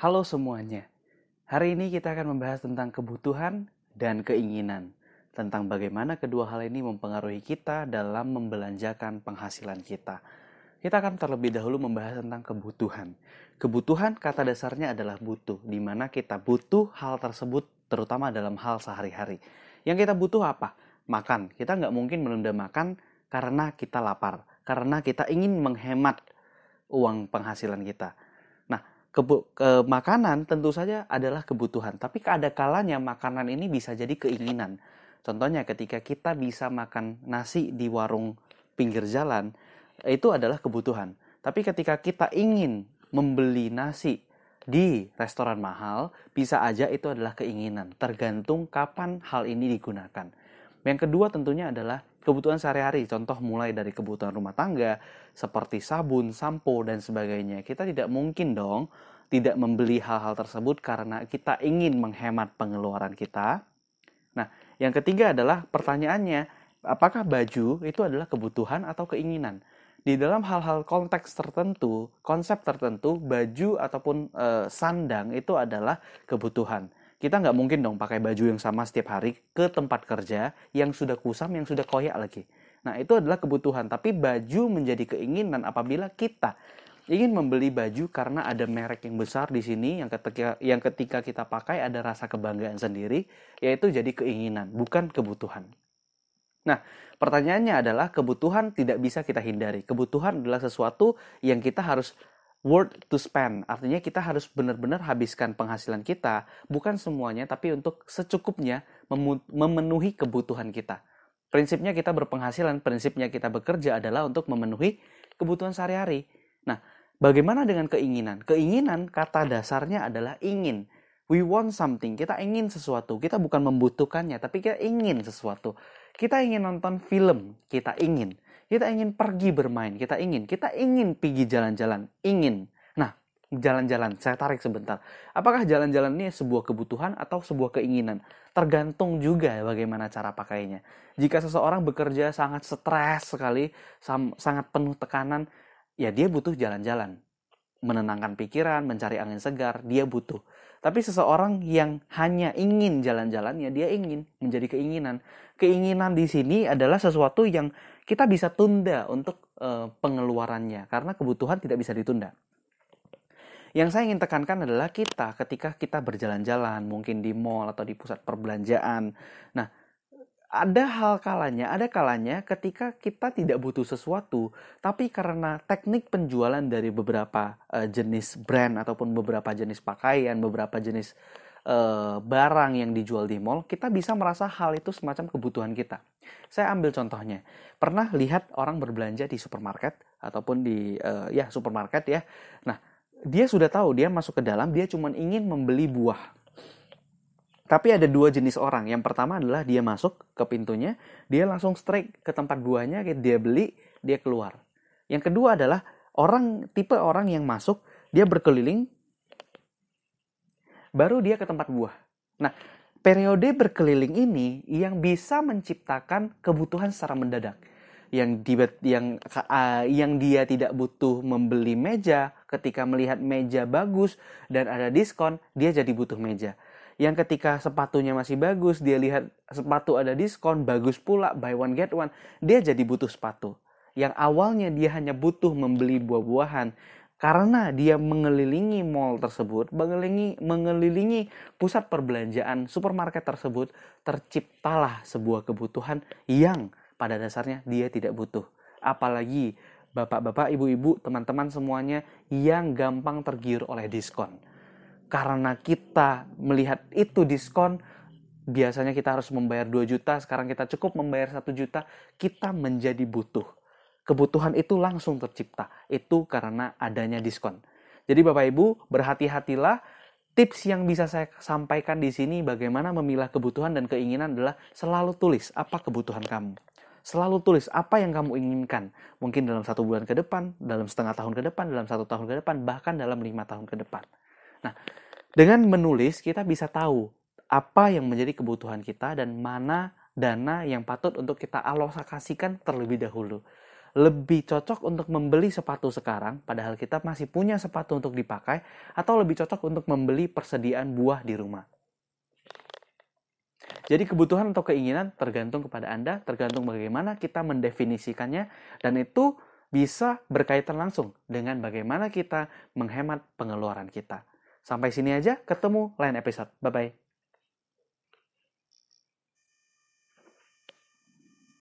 Halo semuanya. Hari ini kita akan membahas tentang kebutuhan dan keinginan. Tentang bagaimana kedua hal ini mempengaruhi kita dalam membelanjakan penghasilan kita. Kita akan terlebih dahulu membahas tentang kebutuhan. Kebutuhan kata dasarnya adalah butuh, di mana kita butuh hal tersebut terutama dalam hal sehari-hari. Yang kita butuh apa? Makan. Kita nggak mungkin menunda makan karena kita lapar, karena kita ingin menghemat uang penghasilan kita. Kebu ke makanan tentu saja adalah kebutuhan, tapi ada kalanya makanan ini bisa jadi keinginan. Contohnya ketika kita bisa makan nasi di warung pinggir jalan, itu adalah kebutuhan. Tapi ketika kita ingin membeli nasi di restoran mahal, bisa aja itu adalah keinginan, tergantung kapan hal ini digunakan. Yang kedua tentunya adalah kebutuhan sehari-hari, contoh mulai dari kebutuhan rumah tangga, seperti sabun, sampo, dan sebagainya. Kita tidak mungkin dong tidak membeli hal-hal tersebut karena kita ingin menghemat pengeluaran kita. Nah, yang ketiga adalah pertanyaannya, apakah baju itu adalah kebutuhan atau keinginan? di dalam hal-hal konteks tertentu, konsep tertentu, baju ataupun e, sandang itu adalah kebutuhan. Kita nggak mungkin dong pakai baju yang sama setiap hari ke tempat kerja yang sudah kusam, yang sudah koyak lagi. Nah, itu adalah kebutuhan. Tapi baju menjadi keinginan apabila kita ingin membeli baju karena ada merek yang besar di sini yang ketika yang ketika kita pakai ada rasa kebanggaan sendiri, yaitu jadi keinginan, bukan kebutuhan. Nah, pertanyaannya adalah kebutuhan tidak bisa kita hindari. Kebutuhan adalah sesuatu yang kita harus worth to spend. Artinya kita harus benar-benar habiskan penghasilan kita, bukan semuanya, tapi untuk secukupnya memenuhi kebutuhan kita. Prinsipnya kita berpenghasilan, prinsipnya kita bekerja adalah untuk memenuhi kebutuhan sehari-hari. Nah, bagaimana dengan keinginan? Keinginan kata dasarnya adalah ingin. We want something. Kita ingin sesuatu. Kita bukan membutuhkannya, tapi kita ingin sesuatu. Kita ingin nonton film, kita ingin. Kita ingin pergi bermain, kita ingin. Kita ingin pergi jalan-jalan, ingin. Nah, jalan-jalan, saya tarik sebentar. Apakah jalan-jalan ini sebuah kebutuhan atau sebuah keinginan? Tergantung juga bagaimana cara pakainya. Jika seseorang bekerja sangat stres sekali, sangat penuh tekanan, ya dia butuh jalan-jalan. Menenangkan pikiran, mencari angin segar, dia butuh. Tapi seseorang yang hanya ingin jalan-jalan, ya dia ingin menjadi keinginan. Keinginan di sini adalah sesuatu yang kita bisa tunda untuk uh, pengeluarannya, karena kebutuhan tidak bisa ditunda. Yang saya ingin tekankan adalah kita ketika kita berjalan-jalan, mungkin di mall atau di pusat perbelanjaan. Nah, ada hal kalanya, ada kalanya ketika kita tidak butuh sesuatu, tapi karena teknik penjualan dari beberapa uh, jenis brand ataupun beberapa jenis pakaian, beberapa jenis uh, barang yang dijual di mall, kita bisa merasa hal itu semacam kebutuhan kita. Saya ambil contohnya, pernah lihat orang berbelanja di supermarket ataupun di uh, ya supermarket ya. Nah, dia sudah tahu dia masuk ke dalam, dia cuma ingin membeli buah tapi ada dua jenis orang. Yang pertama adalah dia masuk ke pintunya, dia langsung straight ke tempat buahnya, dia beli, dia keluar. Yang kedua adalah orang tipe orang yang masuk, dia berkeliling, baru dia ke tempat buah. Nah, periode berkeliling ini yang bisa menciptakan kebutuhan secara mendadak. Yang di, yang uh, yang dia tidak butuh membeli meja ketika melihat meja bagus dan ada diskon, dia jadi butuh meja yang ketika sepatunya masih bagus, dia lihat sepatu ada diskon, bagus pula, buy one get one, dia jadi butuh sepatu. Yang awalnya dia hanya butuh membeli buah-buahan, karena dia mengelilingi mall tersebut, mengelilingi, mengelilingi pusat perbelanjaan supermarket tersebut, terciptalah sebuah kebutuhan yang pada dasarnya dia tidak butuh. Apalagi bapak-bapak, ibu-ibu, teman-teman semuanya yang gampang tergiur oleh diskon karena kita melihat itu diskon biasanya kita harus membayar 2 juta sekarang kita cukup membayar 1 juta kita menjadi butuh kebutuhan itu langsung tercipta. Itu karena adanya diskon. Jadi Bapak Ibu berhati-hatilah. Tips yang bisa saya sampaikan di sini bagaimana memilah kebutuhan dan keinginan adalah selalu tulis apa kebutuhan kamu. Selalu tulis apa yang kamu inginkan. Mungkin dalam satu bulan ke depan dalam setengah tahun ke depan dalam satu tahun ke depan bahkan dalam lima tahun ke depan. Nah dengan menulis, kita bisa tahu apa yang menjadi kebutuhan kita dan mana dana yang patut untuk kita alokasikan terlebih dahulu. Lebih cocok untuk membeli sepatu sekarang, padahal kita masih punya sepatu untuk dipakai, atau lebih cocok untuk membeli persediaan buah di rumah. Jadi kebutuhan atau keinginan tergantung kepada Anda, tergantung bagaimana kita mendefinisikannya, dan itu bisa berkaitan langsung dengan bagaimana kita menghemat pengeluaran kita. Sampai sini aja, ketemu lain episode. Bye-bye.